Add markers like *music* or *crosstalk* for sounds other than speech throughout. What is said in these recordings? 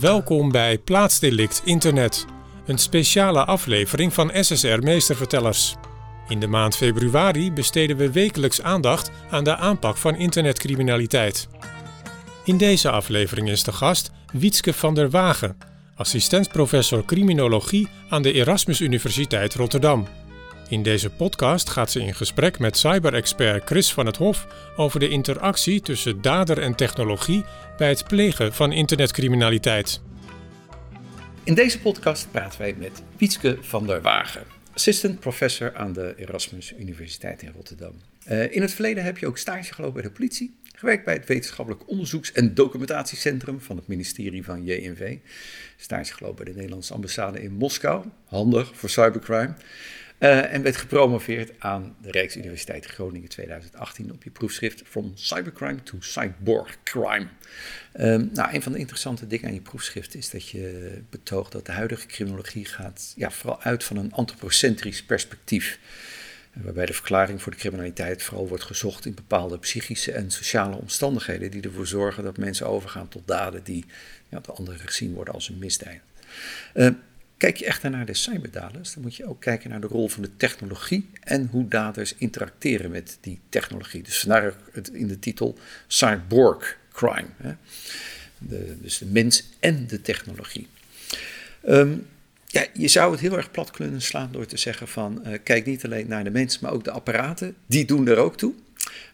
Welkom bij Plaatsdelict Internet, een speciale aflevering van SSR Meestervertellers. In de maand februari besteden we wekelijks aandacht aan de aanpak van internetcriminaliteit. In deze aflevering is de gast Wietske van der Wagen, assistent-professor criminologie aan de Erasmus Universiteit Rotterdam. In deze podcast gaat ze in gesprek met cyberexpert Chris van het Hof over de interactie tussen dader en technologie bij het plegen van internetcriminaliteit. In deze podcast praten wij met Wietske van der Wagen, assistant professor aan de Erasmus Universiteit in Rotterdam. Uh, in het verleden heb je ook stage gelopen bij de politie, gewerkt bij het Wetenschappelijk Onderzoeks- en Documentatiecentrum van het ministerie van JNV, stage gelopen bij de Nederlandse ambassade in Moskou, handig voor cybercrime. Uh, en werd gepromoveerd aan de Rijksuniversiteit Groningen 2018 op je proefschrift From Cybercrime to Cyborg Crime. Um, nou, een van de interessante dingen aan je proefschrift is dat je betoogt dat de huidige criminologie gaat ja, vooral uit van een antropocentrisch perspectief. Waarbij de verklaring voor de criminaliteit vooral wordt gezocht in bepaalde psychische en sociale omstandigheden die ervoor zorgen dat mensen overgaan tot daden die ja, door anderen gezien worden als een misdrijf. Uh, Kijk je echt naar de cyberdaders, dan moet je ook kijken naar de rol van de technologie en hoe daders interacteren met die technologie. Dus vandaar het in de titel Cyborg Crime. Hè? De, dus de mens en de technologie. Um, ja, je zou het heel erg plat kunnen slaan door te zeggen van uh, kijk niet alleen naar de mens, maar ook de apparaten, die doen er ook toe.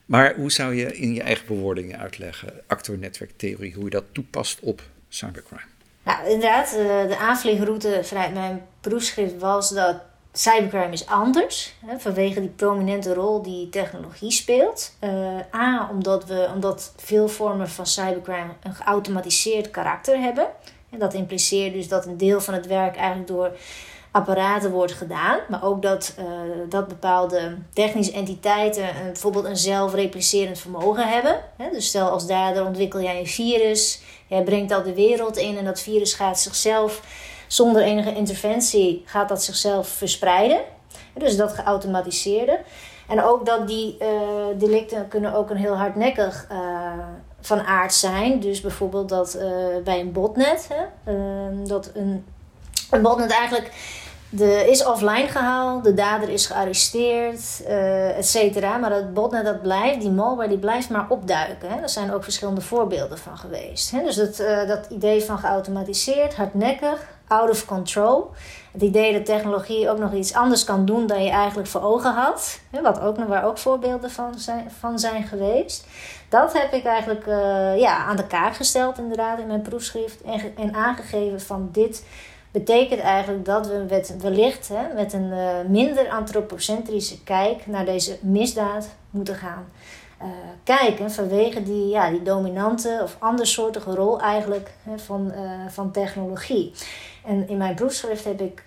Maar hoe zou je in je eigen bewoordingen uitleggen, actornetwerktheorie, hoe je dat toepast op cybercrime? Nou, inderdaad, de, de aanvliegroute vanuit mijn proefschrift was dat cybercrime is anders. Hè, vanwege die prominente rol die technologie speelt. Uh, A, omdat, we, omdat veel vormen van cybercrime een geautomatiseerd karakter hebben. En dat impliceert dus dat een deel van het werk eigenlijk door apparaten wordt gedaan. Maar ook dat, uh, dat bepaalde technische entiteiten uh, bijvoorbeeld een zelfreplicerend vermogen hebben. Dus stel als dader ontwikkel jij een virus, jij brengt dat de wereld in en dat virus gaat zichzelf zonder enige interventie gaat dat zichzelf verspreiden. Dus dat geautomatiseerde. En ook dat die uh, delicten kunnen ook een heel hardnekkig van aard zijn. Dus bijvoorbeeld dat bij een botnet, hè, dat een, een botnet eigenlijk de is offline gehaald, de dader is gearresteerd, uh, et cetera. Maar dat botnet dat blijft, die malware die blijft maar opduiken. Hè. Er zijn ook verschillende voorbeelden van geweest. Hè. Dus dat, uh, dat idee van geautomatiseerd, hardnekkig, out of control. Het idee dat technologie ook nog iets anders kan doen dan je eigenlijk voor ogen had. Hè, wat ook, waar ook voorbeelden van zijn, van zijn geweest. Dat heb ik eigenlijk uh, ja, aan de kaak gesteld inderdaad in mijn proefschrift. En, en aangegeven van dit betekent eigenlijk dat we met, wellicht hè, met een uh, minder antropocentrische kijk naar deze misdaad moeten gaan uh, kijken. Vanwege die, ja, die dominante of andersoortige rol eigenlijk hè, van, uh, van technologie. En in mijn proefschrift heb ik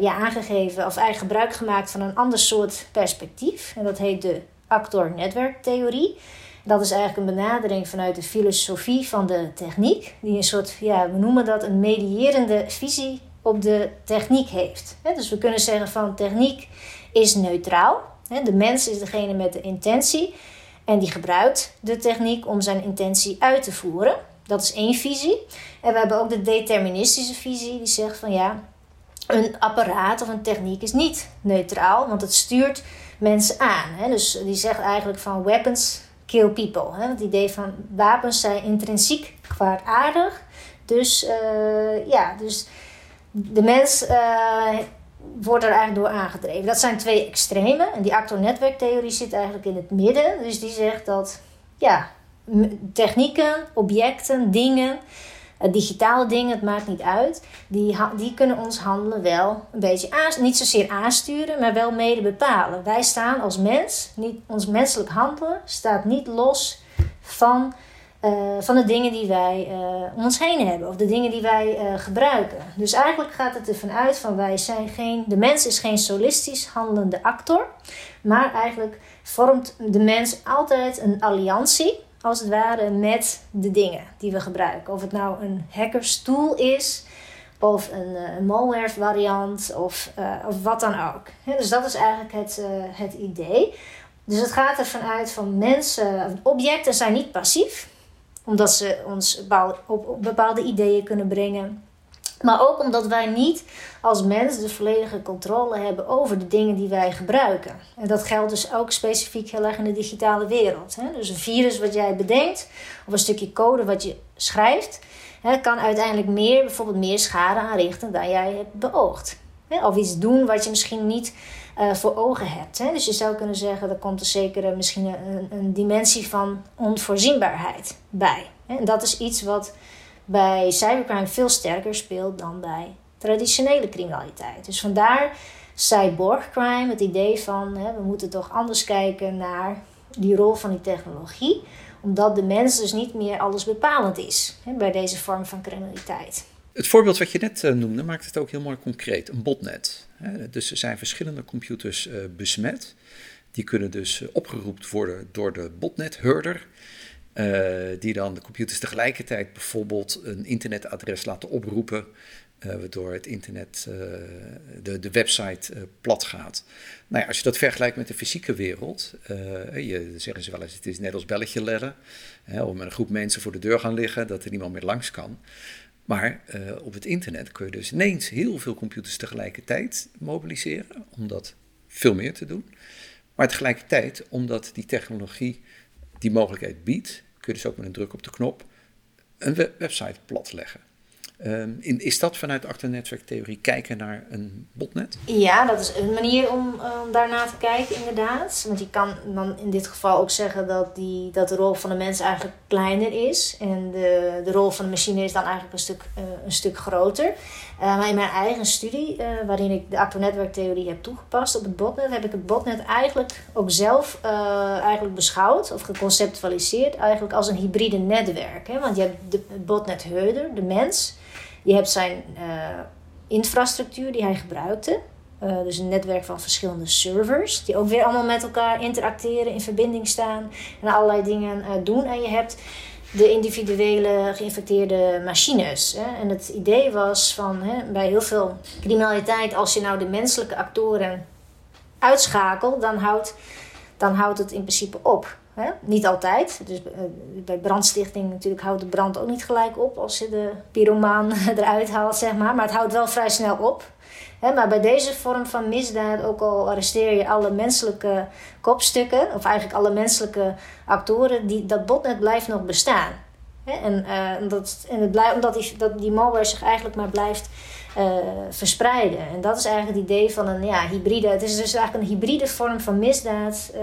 ja, aangegeven of eigenlijk gebruik gemaakt van een ander soort perspectief. En dat heet de actor-netwerktheorie. Dat is eigenlijk een benadering vanuit de filosofie van de techniek, die een soort, ja, we noemen dat een medierende visie op de techniek heeft. Dus we kunnen zeggen van techniek is neutraal. De mens is degene met de intentie en die gebruikt de techniek om zijn intentie uit te voeren. Dat is één visie. En we hebben ook de deterministische visie, die zegt van ja, een apparaat of een techniek is niet neutraal, want het stuurt mensen aan. Dus die zegt eigenlijk van weapons kill people. Hè? Het idee van wapens zijn intrinsiek kwaadaardig. Dus uh, ja, dus de mens uh, wordt er eigenlijk door aangedreven. Dat zijn twee extremen. En die actor-netwerktheorie zit eigenlijk in het midden. Dus die zegt dat ja, technieken, objecten, dingen, uh, digitale dingen, het maakt niet uit. Die, die kunnen ons handelen wel een beetje aan, niet zozeer aansturen, maar wel mede bepalen. Wij staan als mens, niet, ons menselijk handelen staat niet los van uh, van de dingen die wij uh, om ons heen hebben of de dingen die wij uh, gebruiken. Dus eigenlijk gaat het ervan uit van wij zijn geen, de mens is geen solistisch handelende actor, maar eigenlijk vormt de mens altijd een alliantie, als het ware, met de dingen die we gebruiken. Of het nou een hackerstool is, of een, een malware variant, of, of wat dan ook. dus dat is eigenlijk het, het idee. Dus het gaat ervan uit van mensen, objecten zijn niet passief omdat ze ons op bepaalde ideeën kunnen brengen. Maar ook omdat wij niet als mens de volledige controle hebben over de dingen die wij gebruiken. En dat geldt dus ook specifiek heel erg in de digitale wereld. Hè? Dus een virus wat jij bedenkt, of een stukje code wat je schrijft, hè, kan uiteindelijk meer, bijvoorbeeld meer schade aanrichten dan jij hebt beoogd. Hè? Of iets doen wat je misschien niet uh, voor ogen hebt. Hè? Dus je zou kunnen zeggen, er komt er zeker misschien een, een dimensie van onvoorzienbaarheid bij. En dat is iets wat bij cybercrime veel sterker speelt dan bij traditionele criminaliteit. Dus vandaar cyborgcrime, het idee van hè, we moeten toch anders kijken naar die rol van die technologie, omdat de mens dus niet meer alles bepalend is hè, bij deze vorm van criminaliteit. Het voorbeeld wat je net uh, noemde maakt het ook heel mooi concreet, een botnet. Dus er zijn verschillende computers uh, besmet. Die kunnen dus uh, opgeroepen worden door de botnethurder. Uh, die dan de computers tegelijkertijd bijvoorbeeld een internetadres laten oproepen, uh, waardoor het internet, uh, de, de website plat gaat. Nou ja, als je dat vergelijkt met de fysieke wereld, je, zeggen ze wel eens, het is net als belletje ledden, om met een groep mensen voor de deur gaan liggen, dat er niemand meer langs kan. Maar op het internet kun je dus ineens heel veel computers tegelijkertijd mobiliseren, om dat veel meer te doen. Maar tegelijkertijd, omdat die technologie die mogelijkheid biedt, kun je dus ook met een druk op de knop een website platleggen. Um, is dat vanuit acternetwerktheorie kijken naar een botnet? Ja, dat is een manier om uh, daarna te kijken, inderdaad. Want je kan dan in dit geval ook zeggen dat, die, dat de rol van de mens eigenlijk kleiner is. En de, de rol van de machine is dan eigenlijk een stuk, uh, een stuk groter. Uh, maar in mijn eigen studie, waarin ik de acternetwerktheorie heb toegepast op het botnet, heb ik het botnet eigenlijk ook zelf eigenlijk beschouwd of geconceptualiseerd eigenlijk als een hybride netwerk. Hè? Want je hebt de botnethouder, de mens. Je hebt zijn uh, infrastructuur die hij gebruikte. Uh, dus een netwerk van verschillende servers, die ook weer allemaal met elkaar interacteren, in verbinding staan en allerlei dingen uh, doen. En je hebt de individuele geïnfecteerde machines. Hè. En het idee was van hè, bij heel veel criminaliteit, als je nou de menselijke actoren uitschakelt, dan houdt, dan houdt het in principe op. Hè? Niet altijd. Dus eh, bij brandstichting natuurlijk houdt de brand ook niet gelijk op als je de pyromaan *laughs* eruit haalt, zeg maar. Maar het houdt wel vrij snel op. Hè? Maar bij deze vorm van misdaad, ook al arresteer je alle menselijke kopstukken, of eigenlijk alle menselijke actoren, die, dat botnet blijft nog bestaan. Hè? En, uh, dat, en het blijft, omdat die, dat die malware zich eigenlijk maar blijft uh, verspreiden. En dat is eigenlijk het idee van een ja, hybride. Het is dus eigenlijk een hybride vorm van misdaad. Uh,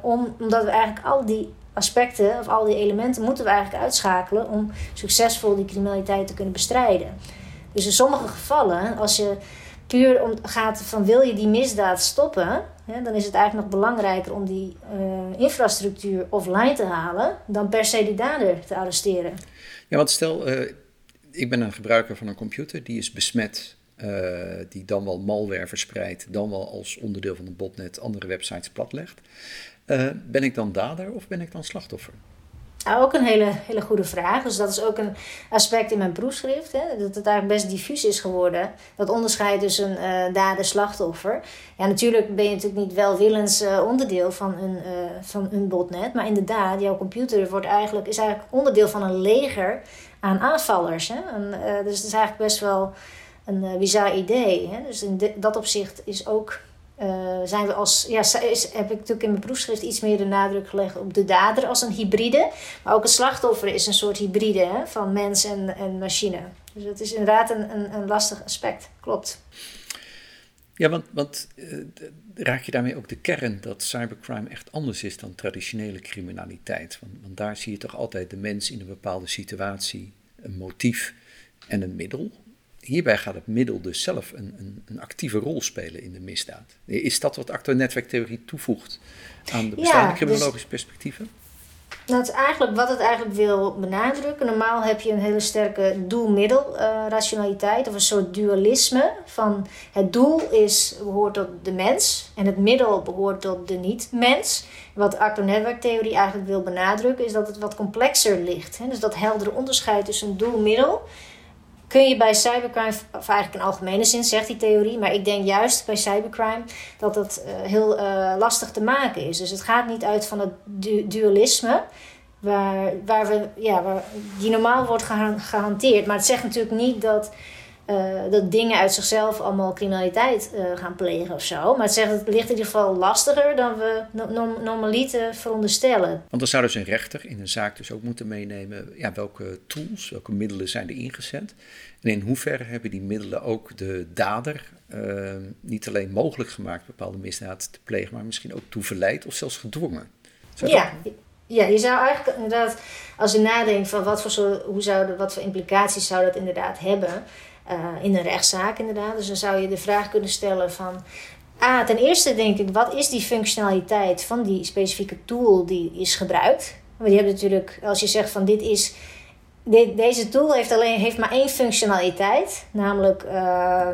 om, omdat we eigenlijk al die aspecten of al die elementen moeten we eigenlijk uitschakelen om succesvol die criminaliteit te kunnen bestrijden. Dus in sommige gevallen, als je puur om, gaat van wil je die misdaad stoppen, hè, dan is het eigenlijk nog belangrijker om die uh, infrastructuur offline te halen dan per se die dader te arresteren. Ja, want stel ik ben een gebruiker van een computer die is besmet, uh, die dan wel malware verspreidt, dan wel als onderdeel van een botnet andere websites platlegt. Uh, ben ik dan dader of ben ik dan slachtoffer? Ook een hele, hele goede vraag. Dus dat is ook een aspect in mijn proefschrift. Hè, dat het eigenlijk best diffuus is geworden. Dat onderscheid tussen uh, dader-slachtoffer. Ja, natuurlijk ben je natuurlijk niet welwillens uh, onderdeel van een, van een botnet. Maar inderdaad, jouw computer wordt eigenlijk, is eigenlijk onderdeel van een leger aan aanvallers. Hè? En, uh, dus het is eigenlijk best wel een uh, bizar idee. Hè? Dus in dat opzicht is ook. Uh, zijn we als, ja, heb ik natuurlijk in mijn proefschrift iets meer de nadruk gelegd op de dader als een hybride. Maar ook het slachtoffer is een soort hybride hè, van mens en, en machine. Dus dat is inderdaad een, een, een lastig aspect. Klopt. Ja, want, want uh, raak je daarmee ook de kern dat cybercrime echt anders is dan traditionele criminaliteit? Want, want, daar zie je toch altijd de mens in een bepaalde situatie, een motief en een middel. Hierbij gaat het middel dus zelf een, een, een actieve rol spelen in de misdaad. Is dat wat actor-netwerktheorie toevoegt aan de bestaande ja, dus criminologische dus... perspectieven? Dat is eigenlijk wat het eigenlijk wil benadrukken. Normaal heb je een hele sterke doel-middel-rationaliteit of een soort dualisme. Van het doel is, behoort tot de mens en het middel behoort tot de niet-mens. Wat actor-netwerktheorie eigenlijk wil benadrukken is dat het wat complexer ligt. Dus dat heldere onderscheid tussen doel-middel kun je bij cybercrime, of eigenlijk in algemene zin zegt die theorie, maar ik denk juist bij cybercrime dat dat uh, heel uh, lastig te maken is. Dus het gaat niet uit van het du dualisme. waar, waar we, ja, waar, die normaal wordt gehanteerd. Maar het zegt natuurlijk niet dat, uh, dat dingen uit zichzelf allemaal criminaliteit uh, gaan plegen of zo. Maar het zegt het ligt in ieder geval lastiger dan we no normaliter veronderstellen. Want dan zou dus een rechter in een zaak dus ook moeten meenemen ja, welke tools, welke middelen zijn er ingezet. En in hoeverre hebben die middelen ook de dader uh, niet alleen mogelijk gemaakt bepaalde misdaad te plegen, maar misschien ook toe verleid of zelfs gedwongen. ja, ja, je zou eigenlijk inderdaad, als je nadenkt van wat voor, soort, hoe zou wat voor implicaties zou dat inderdaad hebben uh, in een rechtszaak inderdaad. Dus dan zou je de vraag kunnen stellen van, ah, ten eerste denk ik, wat is die functionaliteit van die specifieke tool die is gebruikt? Want je hebt natuurlijk, als je zegt van dit is, dit, deze tool heeft, alleen, heeft maar één functionaliteit, namelijk uh,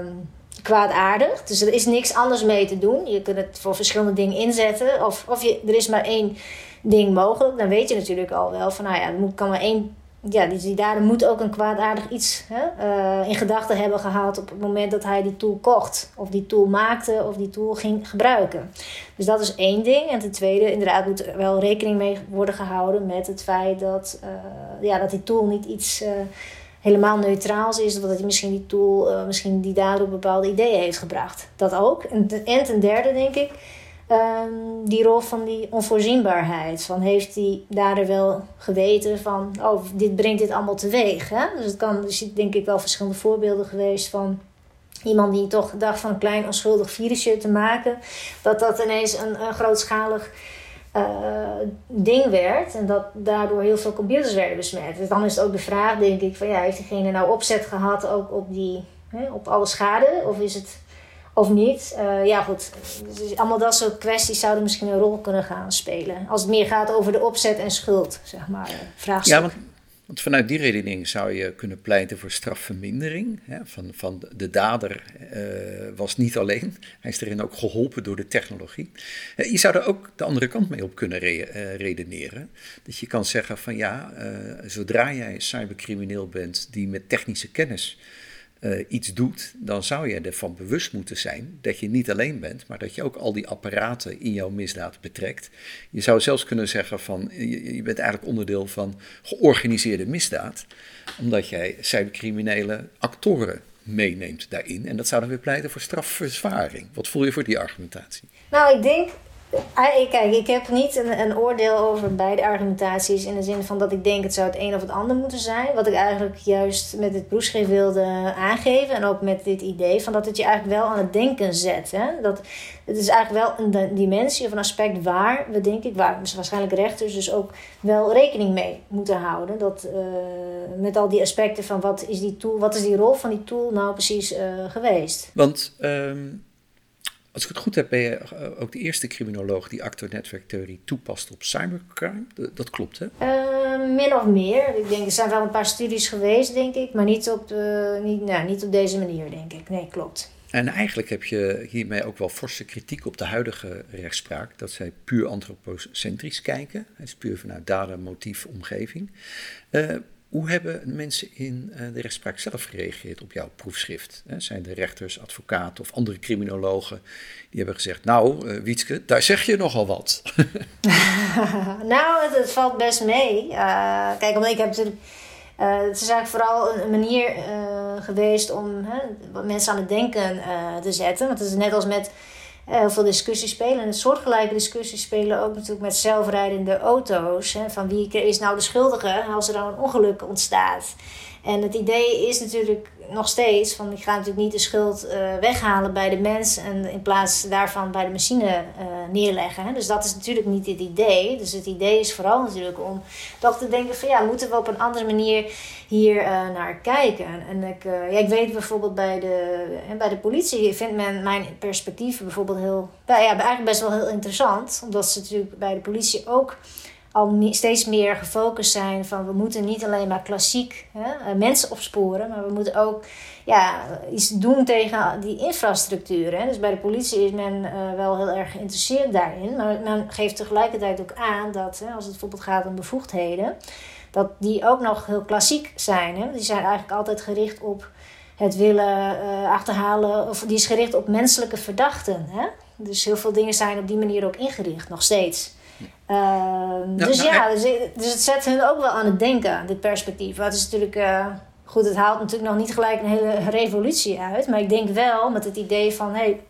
kwaadaardig. Dus er is niks anders mee te doen. Je kunt het voor verschillende dingen inzetten. Of, of je, er is maar één ding mogelijk, dan weet je natuurlijk al wel van, nou ja, er kan maar één. Ja, die, dader moet ook een kwaadaardig iets hè, uh, in gedachten hebben gehad op het moment dat hij die tool kocht, of die tool maakte, of die tool ging gebruiken. Dus dat is één ding. En ten tweede, inderdaad, moet er wel rekening mee worden gehouden met het feit dat, uh, ja, dat die tool niet iets. Uh, helemaal neutraals is, dat hij misschien die tool, misschien die dader op bepaalde ideeën heeft gebracht. Dat ook. En, en ten derde denk ik, um, die rol van die onvoorzienbaarheid. Van heeft die daar wel geweten van, oh, dit brengt dit allemaal teweeg. Hè? Dus het kan, dus denk ik wel verschillende voorbeelden geweest van iemand die toch dacht van een klein onschuldig virusje te maken, dat dat ineens een, een grootschalig uh, ding werd en dat daardoor heel veel computers werden besmet. Dus dan is het ook de vraag, denk ik, van ja, heeft diegene nou opzet gehad ook op die, hè, op alle schade, of is het of niet. Uh, ja, goed. Dus allemaal dat soort kwesties zouden misschien een rol kunnen gaan spelen. Als het meer gaat over de opzet en schuld, zeg maar. Eh, vraagstuk. Ja, want, vanuit die redening zou je kunnen pleiten voor strafvermindering. Hè, van, van de dader uh, was niet alleen, hij is erin ook geholpen door de technologie. je zou er ook de andere kant mee op kunnen re redeneren. Dat je kan zeggen van ja, zodra jij cybercrimineel bent die met technische kennis uh, iets doet, dan zou je ervan bewust moeten zijn dat je niet alleen bent, maar dat je ook al die apparaten in jouw misdaad betrekt. Je zou zelfs kunnen zeggen van je, bent eigenlijk onderdeel van georganiseerde misdaad, omdat jij cybercriminele actoren meeneemt daarin. En dat zou dan weer pleiten voor strafverzwaring. Wat voel je voor die argumentatie? Nou, ik denk kijk, ik heb niet een, een, oordeel over beide argumentaties in de zin van dat ik denk het zou het een of het ander moeten zijn. Wat ik eigenlijk juist met het proefschrift wilde aangeven en ook met dit idee van dat het je eigenlijk wel aan het denken zet. Hè? Dat, het is eigenlijk wel een dimensie of een aspect waar we denk ik, waar waarschijnlijk rechters dus ook wel rekening mee moeten houden. Dat, uh, met al die aspecten van wat is die tool, wat is die rol van die tool nou precies uh, geweest. Want um als ik het goed heb, ben je eh, ook de eerste criminoloog die actor-netwerktheorie toepast op cybercrime. Dat klopt, hè? Uh, min of meer. Ik denk, er zijn wel een paar studies geweest, denk ik, maar niet op, de, niet, nou, niet op deze manier, denk ik. Nee, klopt. En eigenlijk heb je hiermee ook wel forse kritiek op de huidige rechtspraak, dat zij puur antropocentrisch kijken. Het is puur vanuit dader, motief, omgeving. Uh, hoe hebben mensen in eh, de rechtspraak zelf gereageerd op jouw proefschrift? Zijn de rechters, advocaten of andere criminologen die hebben gezegd: Nou, uh, Wietske, daar zeg je nogal wat? *laughs* *laughs* nou, het, valt best mee. Uh, kijk, omdat ik heb natuurlijk. het is eigenlijk vooral een, manier geweest om mensen aan het denken te zetten. Want het is net als met heel eh, veel discussies spelen. En soortgelijke discussies spelen ook natuurlijk met zelfrijdende auto's. Hè, van wie is nou de schuldige als er dan een ongeluk ontstaat. En het idee is natuurlijk nog steeds van ik ga natuurlijk niet de schuld uh, weghalen bij de mens en in plaats daarvan bij de machine uh, neerleggen. Dus dat is natuurlijk niet het idee. Dus het idee is vooral natuurlijk om toch te denken van ja, moeten we op een andere manier hier uh, naar kijken. En ik, ja, ik weet bijvoorbeeld bij de, bij de politie vindt men mijn perspectief bijvoorbeeld heel, ja, eigenlijk best wel heel interessant. Omdat ze natuurlijk bij de politie ook al steeds meer gefocust zijn van we moeten niet alleen maar klassiek hè, eh, mensen opsporen, maar we moeten ook ja, iets doen tegen die infrastructuur. Hè. Dus bij de politie is men uh, wel heel erg geïnteresseerd daarin, maar men geeft tegelijkertijd ook aan dat hè, als het bijvoorbeeld gaat om bevoegdheden, dat die ook nog heel klassiek zijn. Hè. Die zijn eigenlijk altijd gericht op het willen uh, achterhalen, of die is gericht op menselijke verdachten. Hè. Dus heel veel dingen zijn op die manier ook ingericht, nog steeds. Ehm, dus nou, ja, dus, dus het zet hun ook wel aan het denken, dit perspectief. Het is natuurlijk, eh, goed, het haalt natuurlijk nog niet gelijk een hele revolutie uit. Maar ik denk wel met het idee van, hey,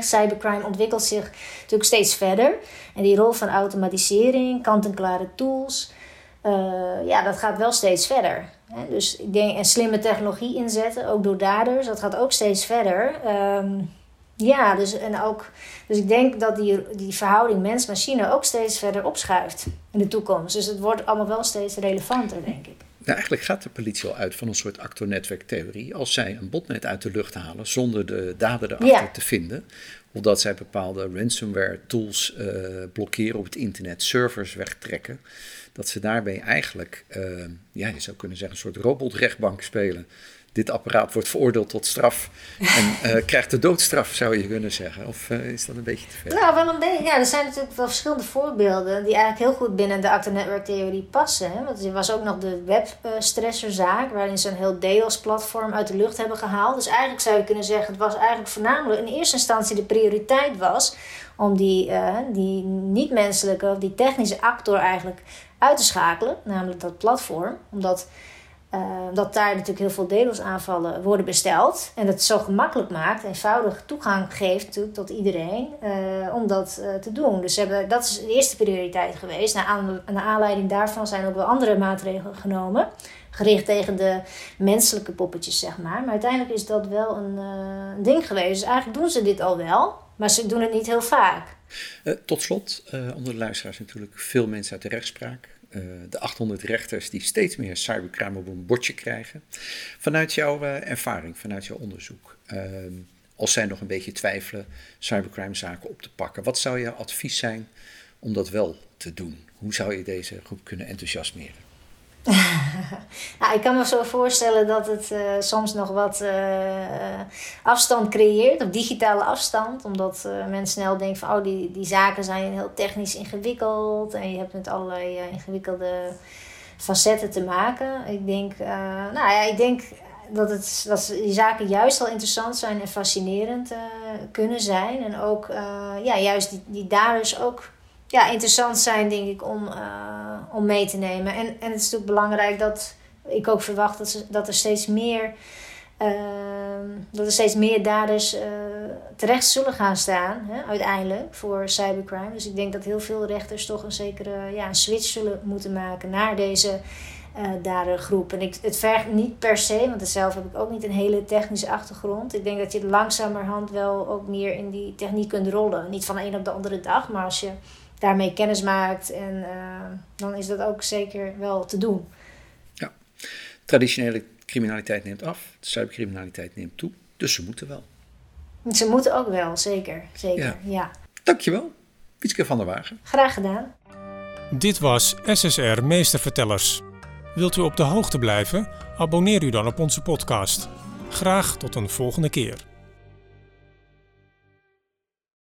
cybercrime ontwikkelt zich natuurlijk steeds verder. En die rol van automatisering, kant-en-klare tools, eh, ja, dat gaat wel steeds verder. Hè? Dus ik denk, en slimme technologie inzetten, ook door daders, dat gaat ook steeds verder. Ehm, ja, dus, en ook, dus ik denk dat die, die verhouding mens-machine ook steeds verder opschuift in de toekomst. Dus het wordt allemaal wel steeds relevanter, denk ik. Nou, eigenlijk gaat de politie al uit van een soort actornetwerktheorie. Als zij een botnet uit de lucht halen zonder de dader erachter te vinden. Of dat zij bepaalde ransomware tools uh, blokkeren op het internet, servers wegtrekken. Dat ze daarbij eigenlijk, uh, ja, je zou kunnen zeggen, een soort robotrechtbank spelen dit apparaat wordt veroordeeld tot straf en uh, *laughs* krijgt de doodstraf, zou je kunnen zeggen. Of uh, is dat een beetje te ver? Nou, wel een beetje. Ja, er zijn natuurlijk wel verschillende voorbeelden die eigenlijk heel goed binnen de actor-netwerk-theorie passen. Hè? Want er was ook nog de webstresserzaak, waarin ze een heel DDoS-platform uit de lucht hebben gehaald. Dus eigenlijk zou je kunnen zeggen, het was eigenlijk voornamelijk in eerste instantie de prioriteit was om die, uh, die niet-menselijke of die technische actor eigenlijk uit te schakelen, namelijk dat platform. Omdat uh, dat daar natuurlijk heel veel DDoS-aanvallen worden besteld. En het zo gemakkelijk maakt, eenvoudig toegang geeft tot iedereen uh, om dat uh, te doen. Dus hebben, dat is de eerste prioriteit geweest. Naar, aan, naar aanleiding daarvan zijn ook wel andere maatregelen genomen. Gericht tegen de menselijke poppetjes, zeg maar. Maar uiteindelijk is dat wel een, een ding geweest. Dus eigenlijk doen ze dit al wel, maar ze doen het niet heel vaak. tot slot, onder de luisteraars natuurlijk veel mensen uit de rechtspraak. Uh, de 800 rechters die steeds meer cybercrime op een bordje krijgen. Vanuit jouw uh, ervaring, vanuit jouw onderzoek, uh, als zij nog een beetje twijfelen cybercrime zaken op te pakken, wat zou jouw advies zijn om dat wel te doen? Hoe zou je deze groep kunnen enthousiasmeren? *laughs* nou, ik kan me zo voorstellen dat het uh, soms nog wat uh, afstand creëert, op digitale afstand. Omdat uh, men snel denkt van, oh, die, die zaken zijn heel technisch ingewikkeld. En je hebt met allerlei ingewikkelde facetten te maken. Ik denk, nou ja, ik denk dat, het, dat die zaken juist al interessant zijn en fascinerend kunnen zijn. En ook, ja, juist die, die daders ook ja, interessant zijn, denk ik, om, om mee te nemen. En, en het is natuurlijk belangrijk dat ik ook verwacht dat, ze, dat er steeds meer. Uh, dat er steeds meer daders uh, terecht zullen gaan staan, hè, uiteindelijk, voor cybercrime. Dus ik denk dat heel veel rechters toch een zekere ja, een switch zullen moeten maken naar deze uh, dadergroep. En ik, het vergt niet per se, want zelf heb ik ook niet een hele technische achtergrond. Ik denk dat je langzamerhand wel ook meer in die techniek kunt rollen. Niet van de een op de andere dag, maar als je daarmee kennis maakt. En uh, dan is dat ook zeker wel te doen. Ja, traditionele criminaliteit neemt af, de cybercriminaliteit neemt toe. Dus ze moeten wel. Ze moeten ook wel, zeker. zeker ja. ja. Dankjewel, Pietske van der Wagen. Graag gedaan. Dit was SSR Meestervertellers. Wilt u op de hoogte blijven? Abonneer u dan op onze podcast. Graag tot een volgende keer.